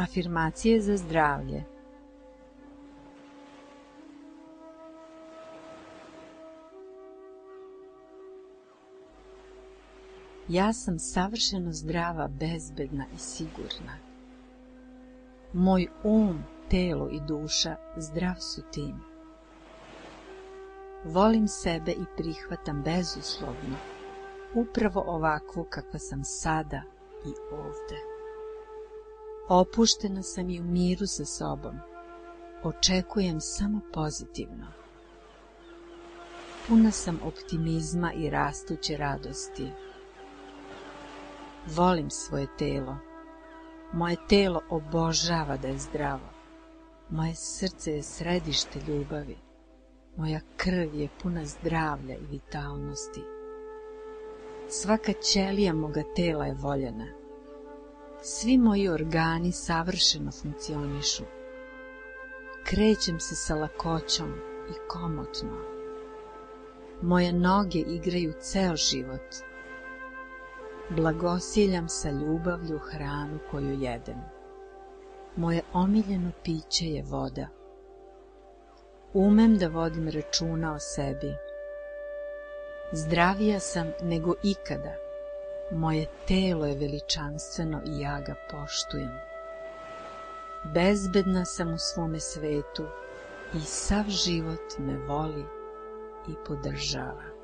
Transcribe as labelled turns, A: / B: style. A: Afirmacije za zdravlje Ja sam savršeno zdrava, bezbedna i sigurna. Moj um, telo i duša zdrav su tim. Volim sebe i prihvatam bezuslovno, upravo ovako kakva sam sada i ovdje. Opuštena sam i u miru sa sobom. Očekujem samo pozitivno. Puna sam optimizma i rastuće radosti. Volim svoje telo. Moje telo obožava da je zdravo. Moje srce je središte ljubavi. Moja krv je puna zdravlja i vitalnosti. Svaka ćelija moga tela je voljena. Svi moji organi savršeno funkcionišu. Krećem se sa lakoćom i komotno. Moje noge igraju ceo život. Blagosiljam sa ljubavlju hranu koju jedem. Moje omiljeno piće je voda. Umem da vodim računa o sebi. Zdravija sam nego ikada. Moje telo je veličanstveno i ja ga poštujem. Bezbedna sam u svome svetu i sav život me voli i podržava.